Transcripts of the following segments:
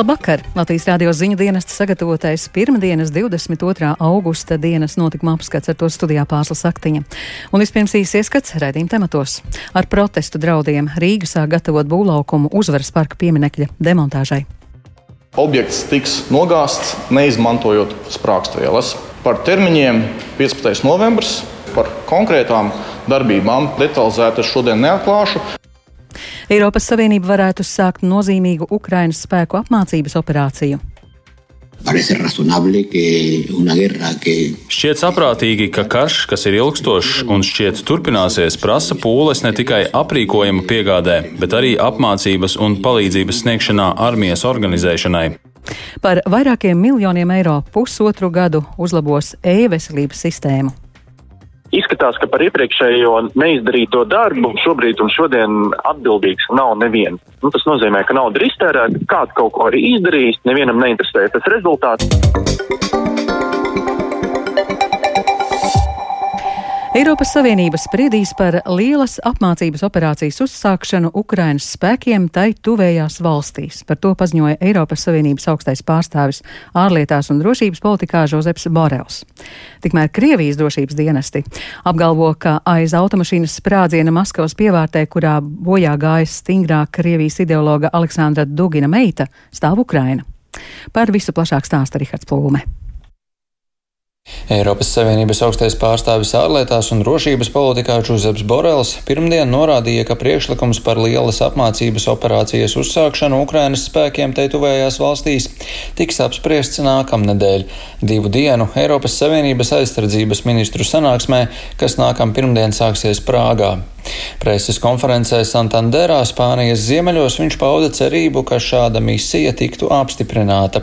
Labvakar! Latvijas rādio ziņu dienesta sagatavotais pirmdienas 22. augusta dienas notikuma apskats ar to studijā pārsla saktiņa. Un vispirms īsi ieskats redzījuma tematos. Ar protestu draudiem Rīga sāk gatavot būvlaukumu uzvaras parka pieminekļa demontāžai. Objekts tiks nogāzts, neizmantojot sprāgstvielas. Par termiņiem 15. novembris, par konkrētām darbībām detalizēti šodien neatklāšu. Eiropas Savienība varētu sākt nozīmīgu Ukrainas spēku apmācības operāciju. Šķiet saprātīgi, ka karš, kas ir ilgstošs un šķiet turpināsies, prasa pūles ne tikai aprīkojuma piegādē, bet arī apmācības un palīdzības sniegšanā armijas organizēšanai. Par vairākiem miljoniem eiro pusotru gadu uzlabos e-veselības sistēmu. Izskatās, ka par iepriekšējo neizdarīto darbu šobrīd un šodien atbildīgs nav neviens. Nu, tas nozīmē, ka nauda ir iztērēta, kāds kaut ko arī izdarījis, nevienam neinteresē tas rezultāts. Eiropas Savienība spriedīs par lielas apmācības operācijas uzsākšanu Ukrainas spēkiem tai tuvējās valstīs. Par to paziņoja Eiropas Savienības augstais pārstāvis ārlietās un drošības politikā Žozeps Borels. Tikmēr Krievijas drošības dienesti apgalvo, ka aiz automašīnas sprādziena Maskavas pievārtē, kurā bojā gājas stingrā Krievijas ideologa Aleksandra Dugina meita, stāv Ukraina. Par visu plašāk stāsta Rihards Plūme. Eiropas Savienības augstais pārstāvis ārlietās un drošības politikā Žuzeps Borels pirmdien norādīja, ka priekšlikums par lielas apmācības operācijas uzsākšanu Ukrainas spēkiem te tuvējās valstīs tiks apspriests nākamnedēļ, divu dienu Eiropas Savienības aizsardzības ministru sanāksmē, kas nākam pirmdien sāksies Prāgā. Preses konferencē Santanderā, Spānijas ziemeļos, viņš pauda cerību, ka šāda misija tiktu apstiprināta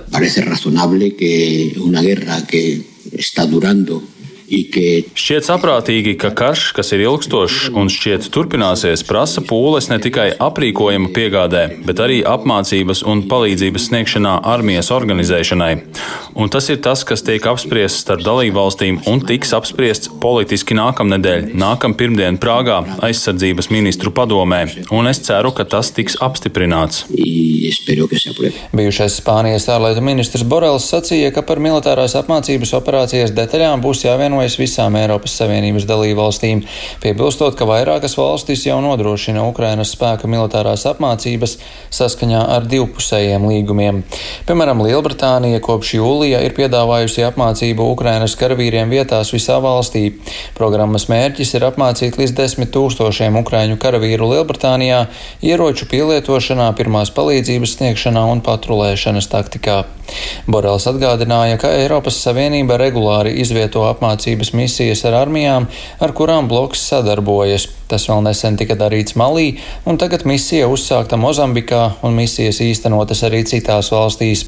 está durando Šķiet saprātīgi, ka karš, kas ir ilgstošs un šķiet turpināsies, prasa pūles ne tikai aprīkojuma piegādē, bet arī apmācības un palīdzības sniegšanā armijas organizēšanai. Un tas ir tas, kas tiek apspriests starp dalību valstīm un tiks apspriests politiski nākamnedēļ, nākam pirmdien Prāgā aizsardzības ministru padomē, un es ceru, ka tas tiks apstiprināts. Bijušais Spānijas ārlietu ministrs Borels sacīja, ka par militārās apmācības operācijas detaļām būs jāvieno pievienojas visām Eiropas Savienības dalībvalstīm, piebilstot, ka vairākas valstis jau nodrošina Ukrainas spēka militārās apmācības saskaņā ar divpusējiem līgumiem. Piemēram, Lielbritānija kopš jūlija ir piedāvājusi apmācību Ukrainas karavīriem vietās visā valstī. Programmas mērķis ir apmācīt līdz desmit tūkstošiem ukraiņu karavīru Lielbritānijā ieroču pielietošanā, pirmās palīdzības sniegšanā un patrulēšanas taktikā. Borels atgādināja, ka Eiropas Savienība regulāri izvieto apmācības misijas ar armijām, ar kurām bloks sadarbojas. Tas vēl nesen tika darīts Malī, un tagad misija uzsākta Mozambikā un misijas īstenotas arī citās valstīs.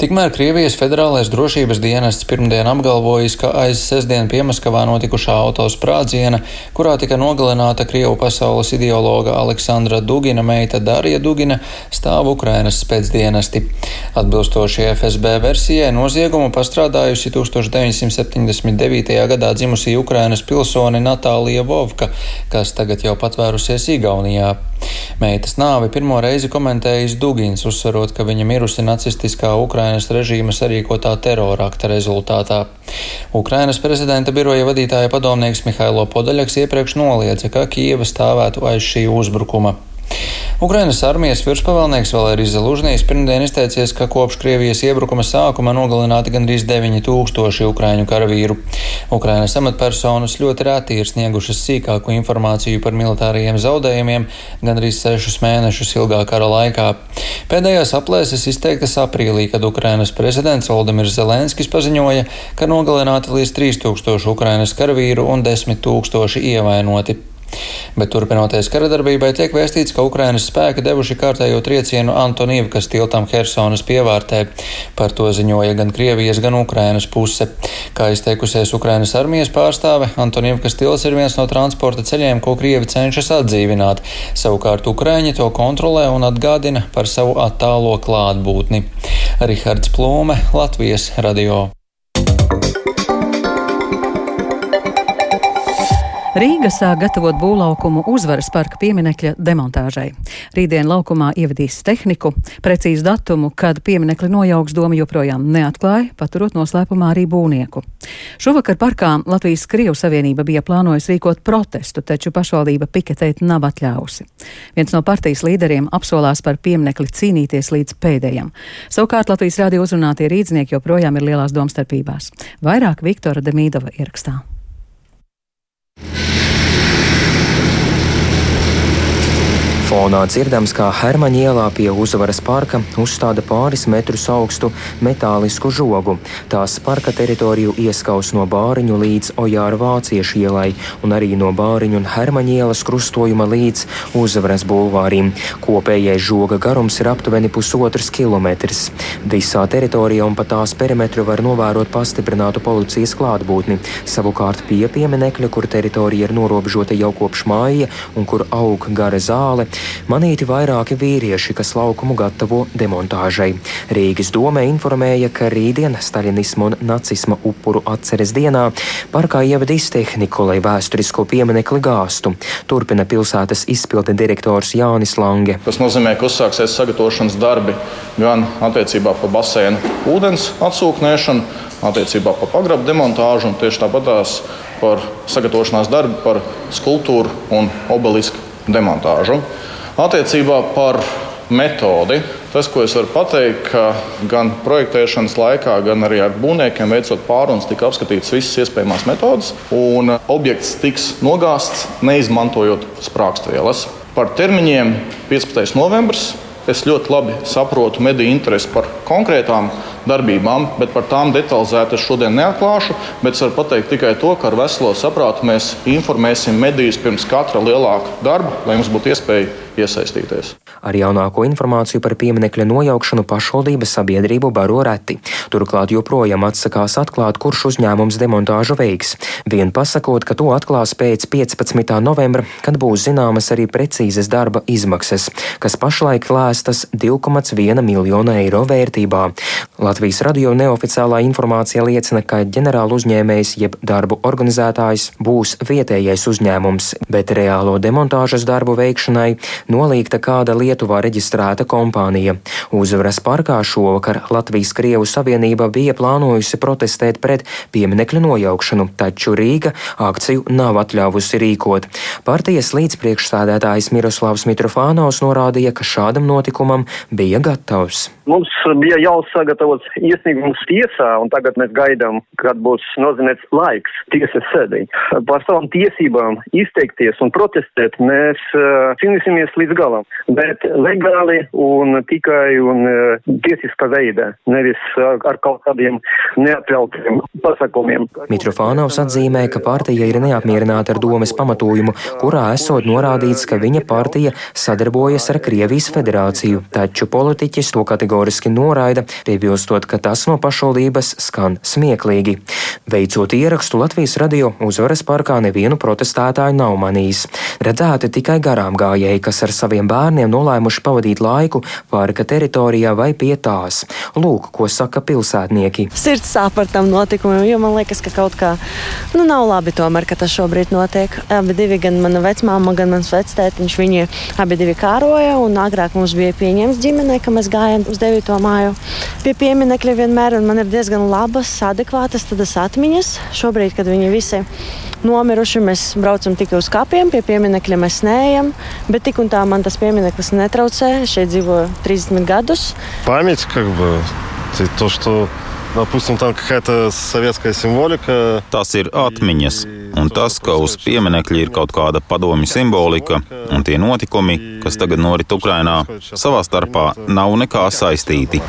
Tikmēr Krievijas federālais drošības dienests pirmdien apgalvojis, ka aiz sestdien Piemaskavā notikušā autosprādziena, kurā tika nogalināta Krievu pasaules ideologa Aleksandra Dugina meita Darija Dugina, stāv Ukrainas spēcdienesti. Atbilstoši FSB versijai noziegumu pastrādājusi 1979. gadā dzimusī Ukrainas pilsoni Natālija Vovka, kas tagad jau patvērusies Igaunijā. Meitas nāvi pirmo reizi komentējis Dugins, uzsverot, ka viņa mirusi nacistiskā Ukrainas režīma sarīkotā terora akta rezultātā. Ukrainas prezidenta biroja vadītāja padomnieks Mihailo Podaļaks iepriekš noliedza, ka Kieva stāvētu aiz šī uzbrukuma. Ukrainas armijas virspavēlnieks Valērijas Zelūžņīs pirmdien izteicies, ka kopš Krievijas iebrukuma sākuma nogalināti gandrīz 9000 ukraiņu karavīru. Ukrainas amatpersonas ļoti rēti ir sniegušas sīkāku informāciju par militārajiem zaudējumiem gandrīz sešus mēnešus ilgā kara laikā. Pēdējās aplēses izteiktas aprīlī, kad Ukrainas prezidents Valdemirs Zelenskis paziņoja, ka nogalināti līdz 3000 Ukrainas karavīru un 10 000 ievainoti. Bet turpinoties kara darbībai, tiek vēstīts, ka Ukrainas spēki devuši kārtējo triecienu Antonīvkas tiltam Hersonas pievārtē. Par to ziņoja gan Krievijas, gan Ukrainas puse. Kā izteikusies Ukrainas armijas pārstāve, Antonīvkas tils ir viens no transporta ceļiem, ko Krievi cenšas atdzīvināt. Savukārt Ukraiņi to kontrolē un atgādina par savu attālo klātbūtni. Rihards Plūme, Latvijas radio. Rīga sāk gatavot būvlaukumu uzvaras parka pieminekļa demontāžai. Rītdien laukumā ievedīs tehniku. Precīzu datumu, kad pieminekli nojauks doma joprojām neatklāja, paturot noslēpumā arī būvnieku. Šovakar parkā Latvijas Krievu Savienība bija plānojusi rīkot protestu, taču pašvaldība piketēt nav atļausi. Viens no partijas līderiem apsolās par pieminekli cīnīties līdz pēdējam. Savukārt Latvijas radio uzrunātie rīdznieki joprojām ir lielās domstarpībās. Vairāk Viktora Demīdova ierakstā. Fonā dzirdams, kā Hermaņa ielā pie uzvaras parka uzstāda pāris metrus augstu metālisku žogu. Tās parka teritoriju ieskaus no Bāriņu līdz Ojāra Vāciešu ielai un arī no Bāriņu un Hermaņa ielas krustojuma līdz uzvaras bulvārim. Kopējais žoga garums ir aptuveni pusotrs kilometrs. Visā teritorijā un pa tās perimetru var novērot pastiprinātu policijas klātbūtni. Savukārt pie pieminekļa, kur teritorija ir norobežota jau kopš māja un kur aug gara zāle, Manīti vairāki vīrieši, kas laukumu gatavo demontāžai. Rīgas doma informēja, ka rītdien staļinismu un nacisma upuru atceres dienā parkā ievedīs tehniku, lai vēsturisko pieminekli gāstu. Turpina pilsētas izpilde direktors Jānis Lange. Tas nozīmē, ka uzsāksies sagatavošanas darbi gan attiecībā par basēnu ūdens atsūknēšanu, attiecībā par pagrabu demontāžu un tieši tāpatās par sagatavošanās darbu par skulptūru un obelisku demontāžu. Attiecībā par metodi. Tas, ko es varu pateikt, ka gan projektēšanas laikā, gan arī ar būvniekiem veicot pārunas, tika apskatītas visas iespējamās metodes, un objekts tiks nogāzts neizmantojot sprāgstvielas. Par termiņiem 15. novembris. Es ļoti labi saprotu mediju interesi par konkrētām darbībām, bet par tām detalizēti es šodien neatklāšu. Bet es varu pateikt tikai to, ka ar veselo saprātu mēs informēsim medijus pirms katra lielāka darba, lai mums būtu iespēja iesaistīties. Ar jaunāko informāciju par pieminiekļa nojaukšanu pašvaldības sabiedrību baro reti. Turklāt joprojām atsakās atklāt, kurš uzņēmums demontāžu veiks. Vien pasakot, ka to atklās pēc 15. novembra, kad būs zināmas arī precīzas darba izmaksas, kas pašlaik lēstas 2,1 miljonu eiro vērtībā. Latvijas radio neoficiālā informācija liecina, ka ģenerāla uzņēmējs jeb darbu organizētājs būs vietējais uzņēmums, bet reālo demontāžas darbu veikšanai nolīgta kāda Lietuvā reģistrēta kompānija. Uzvaras parkā šovakar Latvijas Krievu Savienība bija plānojusi protestēt pret pieminekļu nojaukšanu, taču Rīga akciju nav atļāvusi rīkot. Partijas līdzpriekšsādētājs Miroslavs Mitrofānaus norādīja, ka šādam notikumam bija gatavs. Mums bija jau sagatavots iesniegums tiesā, un tagad mēs gaidām, kad būs nozīmēts laiks tiesas sēdī. Par savām tiesībām izteikties un protestēt mēs uh, cīnīsimies līdz galam, bet legāli un tikai un uh, tiesiskā veidā, nevis uh, ar kaut kādiem neatļautiem pasākumiem. Mitrofānovs atzīmē, ka partija ir neapmierināta ar domas pamatojumu, kurā esot norādīts, ka viņa partija sadarbojas ar Krievijas federāciju, taču politiķis to kategoriski kategoriski noraida, piebilstot, ka tas no pašvaldības skan smieklīgi. Veicot ierakstu Latvijas radio uzvaras parkā nevienu protestētāju nav manījis. Redzēti tikai garām gājēji, kas ar saviem bērniem nolēmuši pavadīt laiku parka teritorijā vai pie tās. Lūk, ko saka pilsētnieki. Sirds sāp par tam notikumam, jo man liekas, ka kaut kā nu, nav labi tomēr, ka tas šobrīd notiek. Abi divi, gan mana vecmāma, gan mans vectētiņš, viņi abi divi kāroja, un agrāk mums bija pieņemts ģimenē, ka mēs gājām uz 9. māju pie pieminiekļa vienmēr, un man ir diezgan labas, adekvātas tādas atmiņas. Šobrīd, kad viņi visi nomiruši, mēs braucam tikai uz kapiem, pie pieminiekļa mēs neejam, bet tik un tā man tas piemineklis netraucē. Šeit dzīvo 30 gadus. Память, как бы, то, что Допустим, там какая-то советская символика. Tas ir atmiņas, un tas, ka uz pieminiekļa ir kaut kāda padomju simbolika, un tie notikumi, kas tagad norit Ukrainā, savā starpā nav nekā saistīti.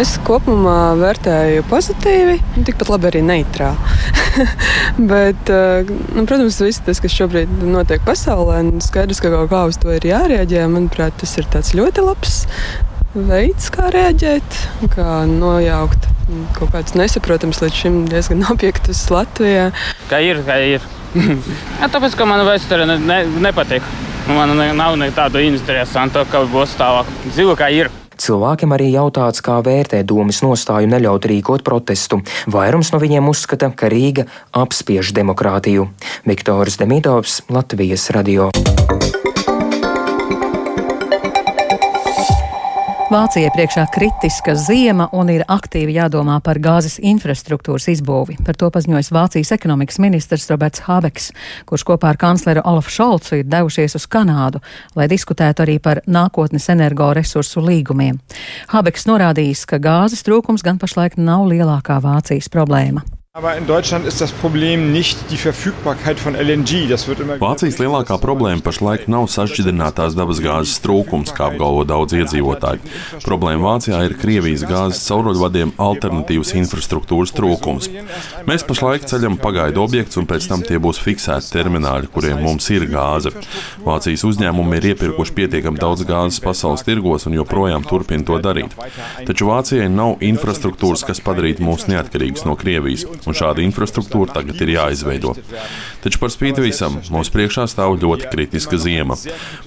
Es kopumā vērtēju pozitīvi, tikpat labi arī neitrāli. Bet, nu, protams, viss tas, kas šobrīd notiek pasaulē, skaidrs, ka kaut kā uz to ir jārēģē. Manuprāt, tas ir tāds ļoti labs veids, kā reaģēt, kā nojaukt kaut kādas nesaprotamas līdz šim diezgan objektus Latvijā. Kā ir, kā ir. ja, tāpēc, ka man vēsture ne, ne, nepatīk. Man ne, nav tādu interesantu, kā būs tālāk. Dzīvo kā ir. Cilvēkiem arī jautāts, kā vērtē domas nostāju neļaut rīkot protestu. Vairums no viņiem uzskata, ka Rīga apspiež demokrātiju. Viktors Demidovs, Latvijas radio. Vācijai priekšā kritiska ziema un ir aktīvi jādomā par gāzes infrastruktūras izbūvi. Par to paziņojas Vācijas ekonomikas ministrs Roberts Habeks, kurš kopā ar kancleru Olafu Šolcu ir devušies uz Kanādu, lai diskutētu arī par nākotnes energoresursu līgumiem. Habeks norādījis, ka gāzes trūkums gan pašlaik nav lielākā Vācijas problēma. Vācijas lielākā problēma pašlaik nav sašķidrinātās dabasgāzes trūkums, kā apgalvo daudz iedzīvotāji. Problēma Vācijā ir Krievijas gāzes cauruļvadiem alternatīvas infrastruktūras trūkums. Mēs pašlaik ceļam pagaidu objektus, un pēc tam tie būs fiksēti termināļi, kuriem mums ir gāze. Vācijas uzņēmumi ir iepirkuši pietiekami daudz gāzes pasaules tirgos un joprojām turpina to darīt. Taču Vācijai nav infrastruktūras, kas padarītu mūs neatkarīgus no Krievijas un šāda infrastruktūra tagad ir jāizveido. Taču par spīti visam mums priekšā stāv ļoti kritiska ziema.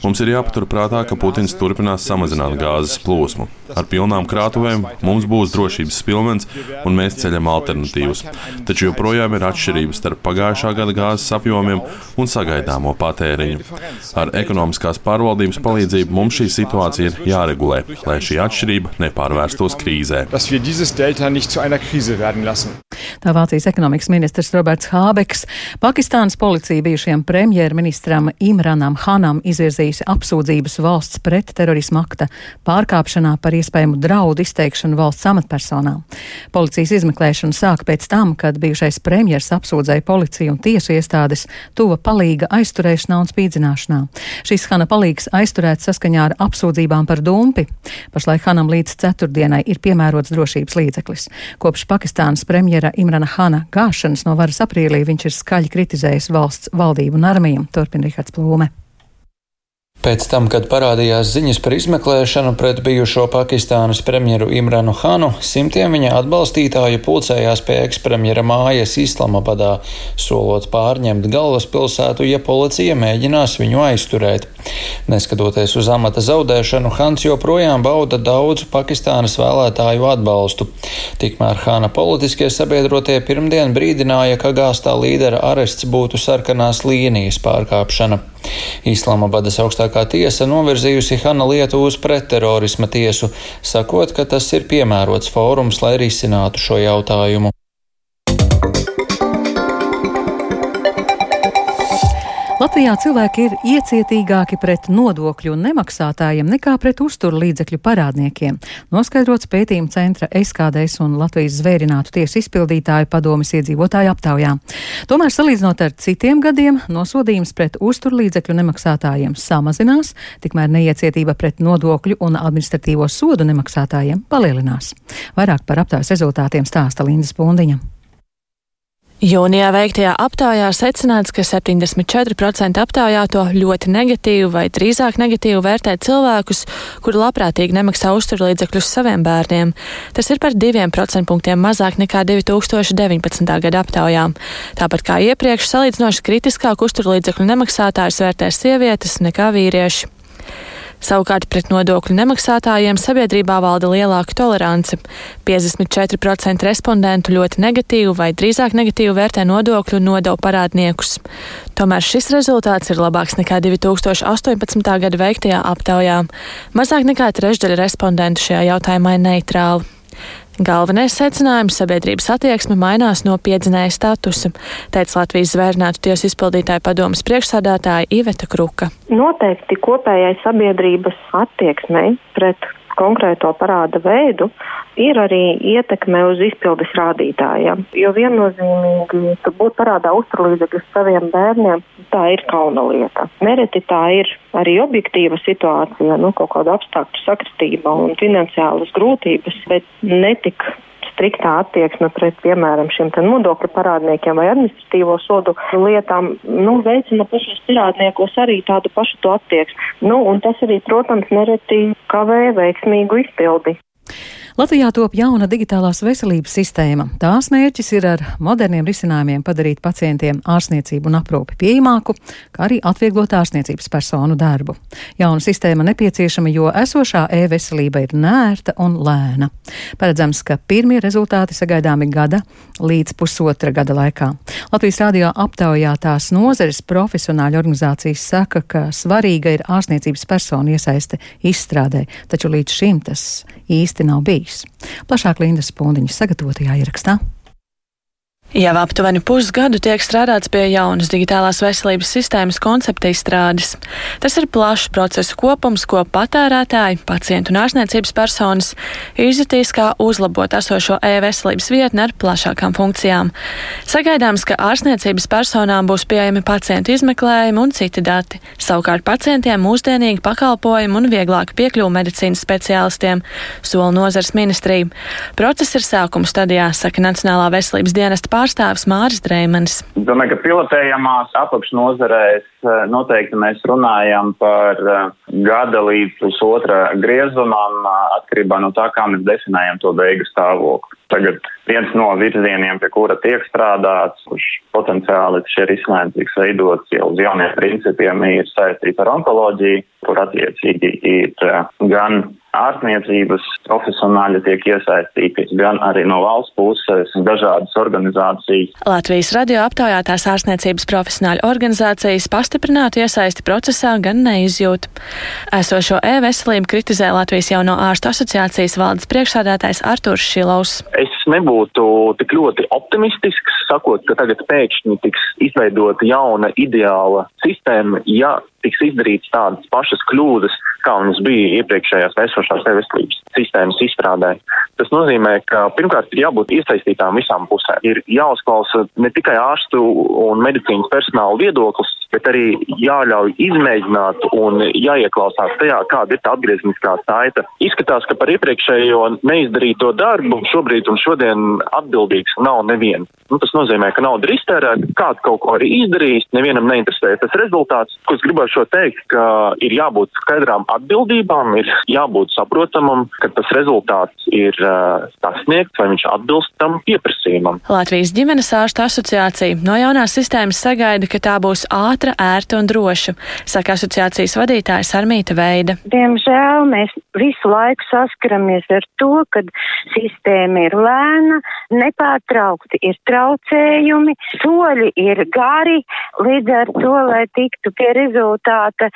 Mums ir jāpaturprātā, ka Putins turpinās samazināt gāzes plūsmu. Ar pilnām krātuvēm mums būs drošības spilvens, un mēs ceļam alternatīvas. Taču joprojām ir atšķirības starp pagājušā gada gāzes apjomiem un sagaidāmo patēriņu. Ar ekonomiskās pārvaldības palīdzību mums šī situācija ir jāregulē, lai šī atšķirība nepārvērstos krīzē. Tā Vācijas ekonomikas ministrs Roberts Hābeks. Pakistānas policija bijušajam premjerministram Imranam Hanam izvirzījusi apsūdzības valsts pret terorismu akta pārkāpšanā par iespējamu draudu izteikšanu valsts amatpersonām. Policijas izmeklēšana sāk pēc tam, kad bijušais premjers apsūdzēja policiju un tiesu iestādes tuva palīga aizturēšanā un spīdzināšanā. Šis Hana palīgs aizturēts saskaņā ar apsūdzībām par dumpi. Pašlaik Hanam līdz ceturtdienai ir piemērots drošības līdzeklis. Kopš Pakistānas premjera Imrana Hana gāšanas no varas aprīlī viņš ir skaļi kritizējis valsts valdību un armiju, turpina Rihards Plūme. Pēc tam, kad parādījās ziņas par izmeklēšanu pret bijušo Pakistānas premjeru Imranu Hanu, simtiem viņa atbalstītāju pulcējās pie ekspremjera mājas Islamabadā, solot pārņemt galvaspilsētu, ja policija mēģinās viņu aizturēt. Neskatoties uz amata zaudēšanu, Hans joprojām bauda daudzu Pakistānas vēlētāju atbalstu. Tikmēr Hana politiskie sabiedrotie pirmdien brīdināja, ka gāstā līdera arests būtu sarkanās līnijas pārkāpšana. Islamabadas augstākā tiesa novirzījusi Hana lietu uz pretterorisma tiesu, sakot, ka tas ir piemērots fórums, lai risinātu šo jautājumu. Latvijā cilvēki ir iecietīgāki pret nodokļu nemaksātājiem nekā pret uzturlīdzekļu parādniekiem, noskaidrots pētījuma centra SKDS un Latvijas zvērinātu tiesu izpildītāju padomis iedzīvotāju aptaujā. Tomēr, salīdzinot ar citiem gadiem, nosodījums pret uzturlīdzekļu nemaksātājiem samazinās, tikmēr neiecietība pret nodokļu un administratīvo sodu nemaksātājiem palielinās. Vairāk par aptaujas rezultātiem stāsta Linda Spundiņa. Jūnijā veiktajā aptaujā secināts, ka 74% aptaujāto ļoti negatīvi vai drīzāk negatīvi vērtē cilvēkus, kuri labprātīgi nemaksā uzturlīdzekļus saviem bērniem. Tas ir par 2% mazāk nekā 2019. gada aptaujā. Tāpat kā iepriekš, salīdzinoši kritiskāk uzturlīdzekļu nemaksātājs vērtē sievietes nekā vīrieši. Savukārt pret nodokļu nemaksātājiem sabiedrībā valda lielāka tolerance. 54% respondentu ļoti negatīvi vai drīzāk negatīvi vērtē nodokļu un nodevu parādniekus. Tomēr šis rezultāts ir labāks nekā 2018. gada veiktajā aptaujā. Mazāk nekā trešdaļa respondentu šajā jautājumā ir neitrāli. Galvenais secinājums - sabiedrības attieksme mainās no piedzinēja statusa, teica Latvijas zvērnātu tiesu izpildītāja padomas priekšsādātāja Iveta Kruka. Noteikti kopējai sabiedrības attieksmei pret konkrēto parāda veidu, ir arī ietekme uz izpildes rādītājiem. Jo viennozīmīgi, būt parādā uzturlīdzekļus saviem bērniem, tā ir kauna lieta. Nereti tā ir arī objektīva situācija, nu, kaut kāda apstākļu sakritība un finansiālas grūtības, bet netik striktā attieksme pret, piemēram, šiem nodokļu parādniekiem vai administratīvo sodu lietām, nu, veicina pašos parādniekos arī tādu pašu attieksmi. Nu, un tas arī, protams, nereti kavē veiksmīgu izpildi. Latvijā top jauna digitālās veselības sistēma. Tās mērķis ir ar moderniem risinājumiem padarīt pacientiem ārstniecību un aprūpi pieejamāku, kā arī atvieglot ārstniecības personu darbu. Jauna sistēma nepieciešama, jo esošā e-veselība ir nērta un lēna. Paredzams, ka pirmie rezultāti sagaidāmi gada līdz pusotra gada laikā. Latvijas radio aptaujā tās nozeres profesionāļu organizācijas saka, ka svarīga ir ārstniecības personu iesaiste izstrādē, taču līdz šim tas īsti nav bijis. Plašāk Lindas Pundiņas sagatavotajā ierakstā. Jau aptuveni pusgadu tiek strādāts pie jaunas digitālās veselības sistēmas koncepta izstrādes. Tas ir plašs procesu kopums, ko patērētāji, pacientu un ārstniecības personas izjutīs, kā uzlabot esošo e-veselības vietni ar plašākām funkcijām. Sagaidāms, ka ārstniecības personām būs pieejami pacientu izmeklējumi un citi dati. Savukārt pacientiem mūsdienīgi pakalpojumi un vieglāk piekļuvu medicīnas speciālistiem, sola nozars ministrija. Process ir sākuma stadijā, saka Nacionālā veselības dienesta pārstāvis Māris Dreimanis. Domāju, ka pilotējamās apakšnozarēs eh, noteikti mēs runājam par eh, gada līdz pusotra griezumam eh, atkarībā no tā, kā mēs definējam to beigu stāvokli. Tagad viens no virzieniem, pie kura tiek strādāts, kurš potenciāli šie risinājumi tiks veidots jau uz jauniem principiem, ir saistīts ar onkoloģiju, kur attiecīgi ir gan ārstniecības profesionāļi tiek iesaistīti, gan arī no valsts puses dažādas organizācijas. Latvijas radio aptaujātās ārstniecības profesionāļu organizācijas pastiprinātu iesaisti procesā gan neizjūt. Esošo e-veselību kritizē Latvijas jauno ārstu asociācijas valdes priekšsādātājs Arturs Šilovs. Es nebūtu tik ļoti optimistisks, sakot, ka tagad pēkšņi tiks izveidota jauna ideāla sistēma, ja tiks izdarīts tādas pašas kļūdas, kā mums bija iepriekšējās esošās veselības sistēmas izstrādē. Tas nozīmē, ka pirmkārt ir jābūt iesaistītām visām pusēm. Ir jāuzklausa ne tikai ārstu un medicīnas personāla viedoklis, bet arī jāļauj izmēģināt un jāieklausās tajā, kāda ir tā atgriezniskā saita. Izskatās, ka par iepriekšējo neizdarīto darbu šobrīd un šodien atbildīgs nav neviens. Nu, tas nozīmē, ka nauda ir iztērēta, kāds kaut ko arī izdarījis, nevienam neinteresē tas rezultāts. Ko es gribēju teikt, ka ir jābūt skaidrām atbildībām, ir jābūt saprotamam, ka tas rezultāts ir uh, sasniegts vai viņš atbilst tam pieprasījumam. Latvijas ģimenes ārstu asociācija no jaunās sistēmas sagaida, ka tā būs ātra, ērta un droša, saka asociācijas vadītājs Armīta Veida. Diemžēl mēs visu laiku saskaramies ar to, ka sistēma ir lēna, nepārtraukti ir traucējumi, soļi ir gari, līdz ar to, lai tiktu pie rezultāta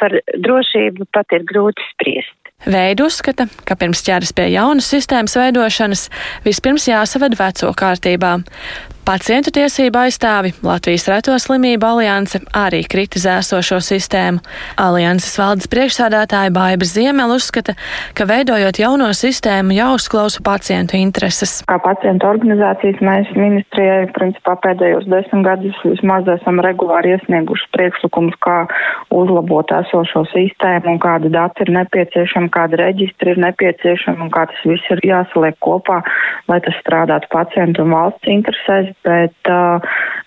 par drošību pat ir grūti spriest. Veidu uzskata, ka pirms ķeras pie jaunas sistēmas veidošanas vispirms jāsaved veco kārtībā. Pacientu tiesību aizstāvi Latvijas Reto slimību alianse arī kritizē esošo sistēmu. Alianses valdes priekšsādātāja Baiba Ziemela uzskata, ka veidojot jauno sistēmu jāuzklausa pacientu intereses. Kā pacientu organizācijas mēs ministrijai principā pēdējos desmit gadus vismaz esam regulāri iesnieguši priekšlikumus, kā uzlabot esošo sistēmu un kāda dati ir nepieciešama, kāda reģistra ir nepieciešama un kā tas viss ir jāsaliek kopā, lai tas strādātu pacientu un valsts interesēs bet uh,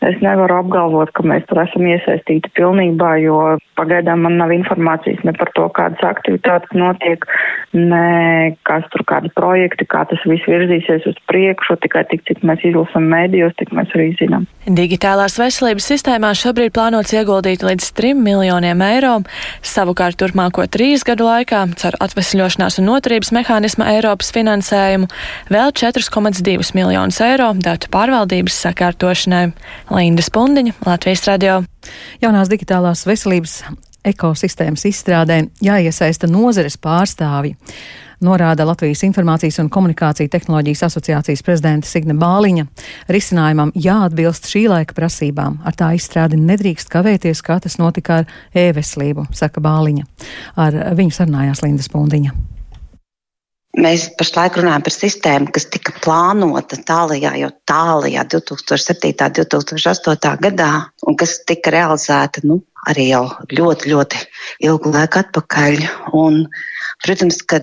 es nevaru apgalvot, ka mēs tur esam iesaistīti pilnībā, jo pagaidām man nav informācijas ne par to, kādas aktivitātes notiek, ne kas tur kādi projekti, kā tas viss virzīsies uz priekšu, tikai tik, cik mēs izlasam mēdījos, tik mēs arī zinām. Digitālās veselības sistēmā šobrīd plānots ieguldīt līdz 3 miljoniem eiro, savukārt turpmāko trīs gadu laikā, caur atvesļošanās un noturības mehānisma Eiropas finansējumu, vēl 4,2 miljonus eiro datu pārvaldības sakārtošanai. Linda Spundiņa, Latvijas radio. Jaunās digitālās veselības ekosistēmas izstrādē jāiesaista nozares pārstāvji. Norāda Latvijas Informācijas un komunikāciju tehnoloģijas asociācijas prezidenta Signe Bāliņa. Risinājumam jāatbilst šī laika prasībām. Ar tā izstrādi nedrīkst kavēties, kā tas notika ar e-veselību, saka Bāliņa. Ar viņu sarunājās Linda Spundiņa. Mēs pašlaik runājam par sistēmu, kas tika plānota tālajā, jau tālajā 2007. un 2008. gadā, un kas tika realizēta nu, arī jau ļoti, ļoti ilgu laiku atpakaļ. Un, protams, ka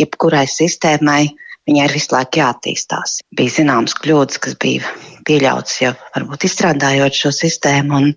jebkurai sistēmai viņai ir visu laiku jāattīstās. Bija zināmas kļūdas, kas bija pieļautas jau varbūt izstrādājot šo sistēmu. Un,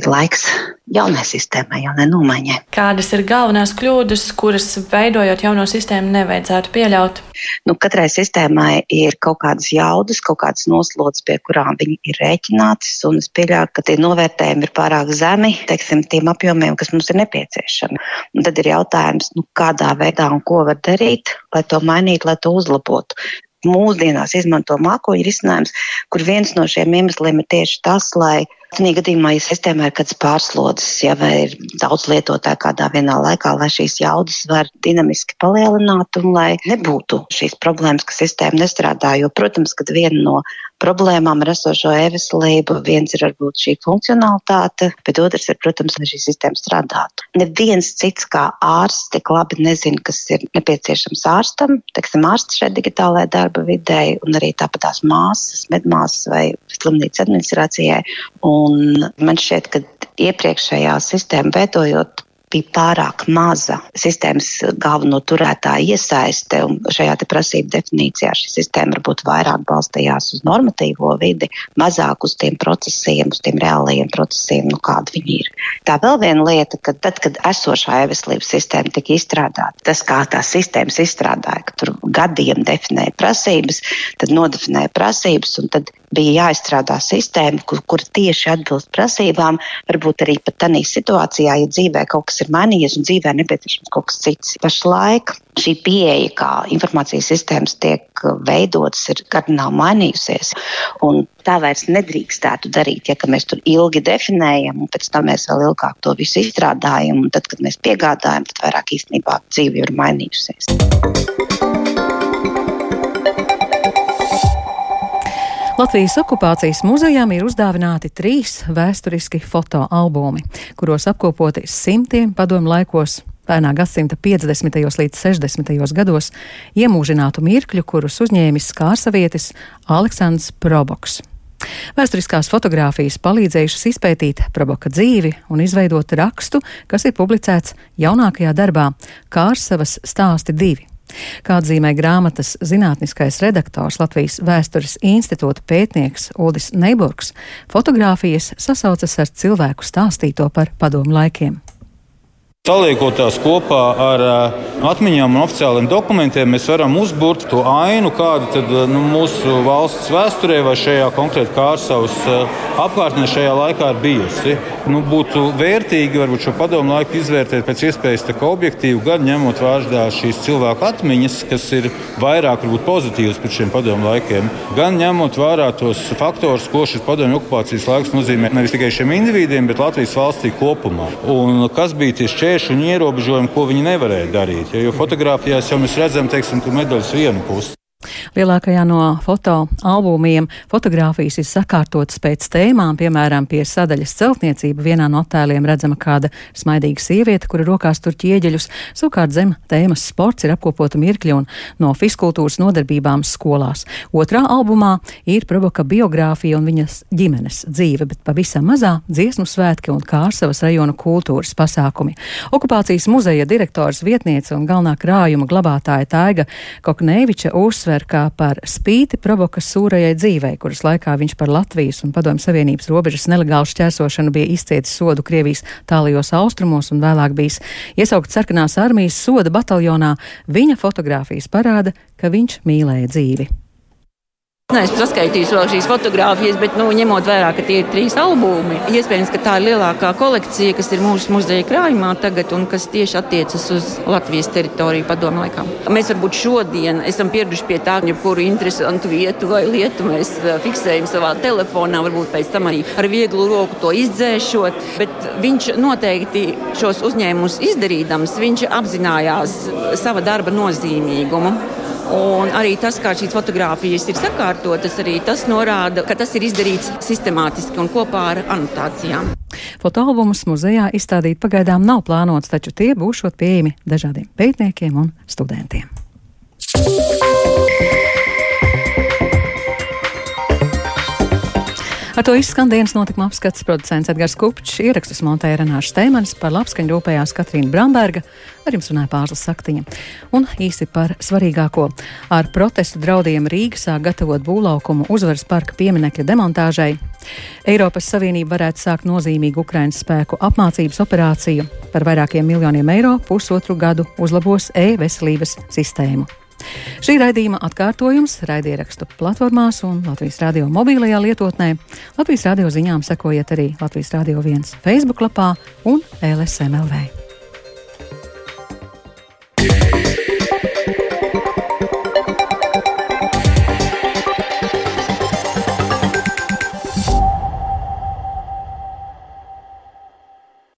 ir laiks jaunai sistēmai, jaunai nomaiņai. Kādas ir galvenās kļūdas, kuras veidojot jauno sistēmu nevajadzētu pieļaut? Nu, katrai sistēmai ir kaut kādas jaudas, kaut kādas noslodzes, pie kurām viņi ir rēķinātas, un es pieļauju, ka tie novērtējumi ir pārāk zemi, teiksim, tiem apjomiem, kas mums ir nepieciešami. Un tad ir jautājums, nu, kādā veidā un ko var darīt, lai to mainītu, lai to uzlabotu mūsdienās izmanto mākoņu risinājums, kur viens no šiem iemesliem ir tieši tas, lai Tādā gadījumā, ja sistēmā ir kāds pārslodzes, ja ir daudz lietotāju kādā vienā laikā, lai šīs jaudas var dinamiski palielināt un lai nebūtu šīs problēmas, ka sistēma nestrādā. Jo, protams, kad viena no problēmām ar esošo e-veselību, viens ir varbūt šī funkcionalitāte, bet otrs ir, protams, lai šī sistēma strādātu. Neviens cits kā ārsts tik labi nezina, kas ir nepieciešams ārstam, teiksim, ārsts šeit digitālajā darba vidē, un arī tāpat tās māsas, medmāsas vai slimnīcas administrācijai. Un Un man šķiet, ka iepriekšējā sistēma veidojot bija pārāk maza sistēmas galveno turētāju iesaiste. Šajā prasību definīcijā šī sistēma varbūt vairāk balstījās uz normatīvo vidi, mazāk uz tiem procesiem, uz tiem reālajiem procesiem, nu, kādi viņi ir. Tā vēl viena lieta, ka tad, kad esošā e-veselības sistēma tika izstrādāta, tas, kā tās sistēmas izstrādāja, ka tur gadiem definēja prasības, tad nodefinēja prasības, un tad bija jāizstrādā sistēma, kur, kur tieši atbilst prasībām, varbūt arī pat tādā situācijā, ja dzīvē kaut kas ir mainījies un dzīvē nepieciešams kaut kas cits. Pašlaik šī pieeja, kā informācijas sistēmas tiek veidotas, ir kardināli mainījusies. Tā vairs nedrīkstētu darīt, ja mēs tur ilgi definējam, un pēc tam mēs vēl ilgāk to visu izstrādājam, un tad, kad mēs piegādājam, tad vairāk īstenībā dzīve ir mainījusies. Latvijas okupācijas muzejām ir uzdāvināti trīs vēsturiski fotoalbumi, kuros apkopoti simtiem padomu laikos pērnā gadsimta 50. līdz 60. gados iemūžinātu mirkļu, kurus uzņēmis kārsavietis Aleksandrs Proboks. Vēsturiskās fotogrāfijas palīdzējušas izpētīt Proboka dzīvi un izveidot rakstu, kas ir publicēts jaunākajā darbā Kārsavas stāsti divi. Kā atzīmē grāmatas zinātniskais redaktors Latvijas vēstures institūta pētnieks Ulris Neiburgs, fotogrāfijas sasaucas ar cilvēku stāstīto par padomu laikiem. Saliekot tās kopā ar uh, atmiņām un oficiāliem dokumentiem, mēs varam uzbūvēt to ainu, kāda tad, nu, mūsu valsts vēsturē vai šajā konkrēti Kārsavas uh, apkārtnē šajā laikā ir bijusi. Nu, būtu vērtīgi varbūt šo padomu laiku izvērtēt pēc iespējas objektīvi, gan ņemot vērā šīs cilvēku atmiņas, kas ir vairāk varbūt, pozitīvas par šiem padomu laikiem, gan ņemot vērā tos faktorus, ko šis padomu okupācijas laiks nozīmē nevis tikai šiem individiem, bet Latvijas valstī kopumā. Un kas bija tieši šķēršļi un ierobežojumi, ko viņi nevarēja darīt. Jo fotografijās jau mēs redzam, teiksim, medaļas vienu pusi. Lielākajā no fotoalbumiem fotogrāfijas ir sakārtotas pēc tēmām, piemēram, pie sadaļas celtniecība. Vienā no attēliem redzama kāda smaidīga sieviete, kura rokās tur ķieģeļus. Savukārt zem tēmas sports ir apkopota mirkļi un no fiskultūras nodarbībām skolās. Otrā albumā ir Proboka biogrāfija un viņas ģimenes dzīve, bet pavisam mazā dziesmu svētki un Kārsavas rajona kultūras pasākumi. Okupācijas muzeja direktors vietniece un galvenā krājuma glabātāja Taiga Kokneviča uzsver, ka par spīti provokas sūrajai dzīvei, kuras laikā viņš par Latvijas un Padomju Savienības robežas nelegālu šķērsošanu bija izcietis sodu Krievijas tālajos austrumos un vēlāk bijis iesaukts sarkanās armijas soda bataljonā, viņa fotogrāfijas parāda, ka viņš mīlēja dzīvi. Neesmu saskaitījis vēl šīs fotogrāfijas, bet, nu, ņemot vērā, ka tie ir trīs albumi, iespējams, ka tā ir lielākā kolekcija, kas ir mūsu muzeja krājumā tagad un kas tieši attiecas uz Latvijas teritoriju padomu laikā. Mēs varbūt šodien esam pieraduši pie tā, ka jebkuru interesantu vietu vai lietu mēs eh, fiksējam savā telefonā, varbūt pēc tam arī ar vieglu roku to izdzēšot, bet viņš noteikti šos uzņēmumus izdarīdams, viņš apzinājās sava darba nozīmīgumu. Un arī tas, kā šīs fotogrāfijas ir sakārtotas, arī tas norāda, ka tas ir izdarīts sistemātiski un kopā ar anotācijām. Fotoalbumus muzejā izstādīt pagaidām nav plānots, taču tie būšot pieejami dažādiem pētniekiem un studentiem. Ar to izskan dienas notikuma apskats producents Edgars Kupčs, ierakstus montēja Renāša Steimanis, par labskaņu rūpējās Katrīna Bramberga, ar jums runāja Pāzla Saktiņa. Un īsi par svarīgāko. Ar protestu draudiem Rīga sāk gatavot būvlaukumu uzvaras parka pieminekļa demontāžai. Eiropas Savienība varētu sākt nozīmīgu Ukraiņas spēku apmācības operāciju par vairākiem miljoniem eiro pusotru gadu uzlabos e-veselības sistēmu. Šī raidījuma atkārtojums raidierakstu platformās un Latvijas radio mobīlajā lietotnē. Latvijas radio ziņām sekojiet arī Latvijas radio viens Facebook lapā un LSMLV. Yeah.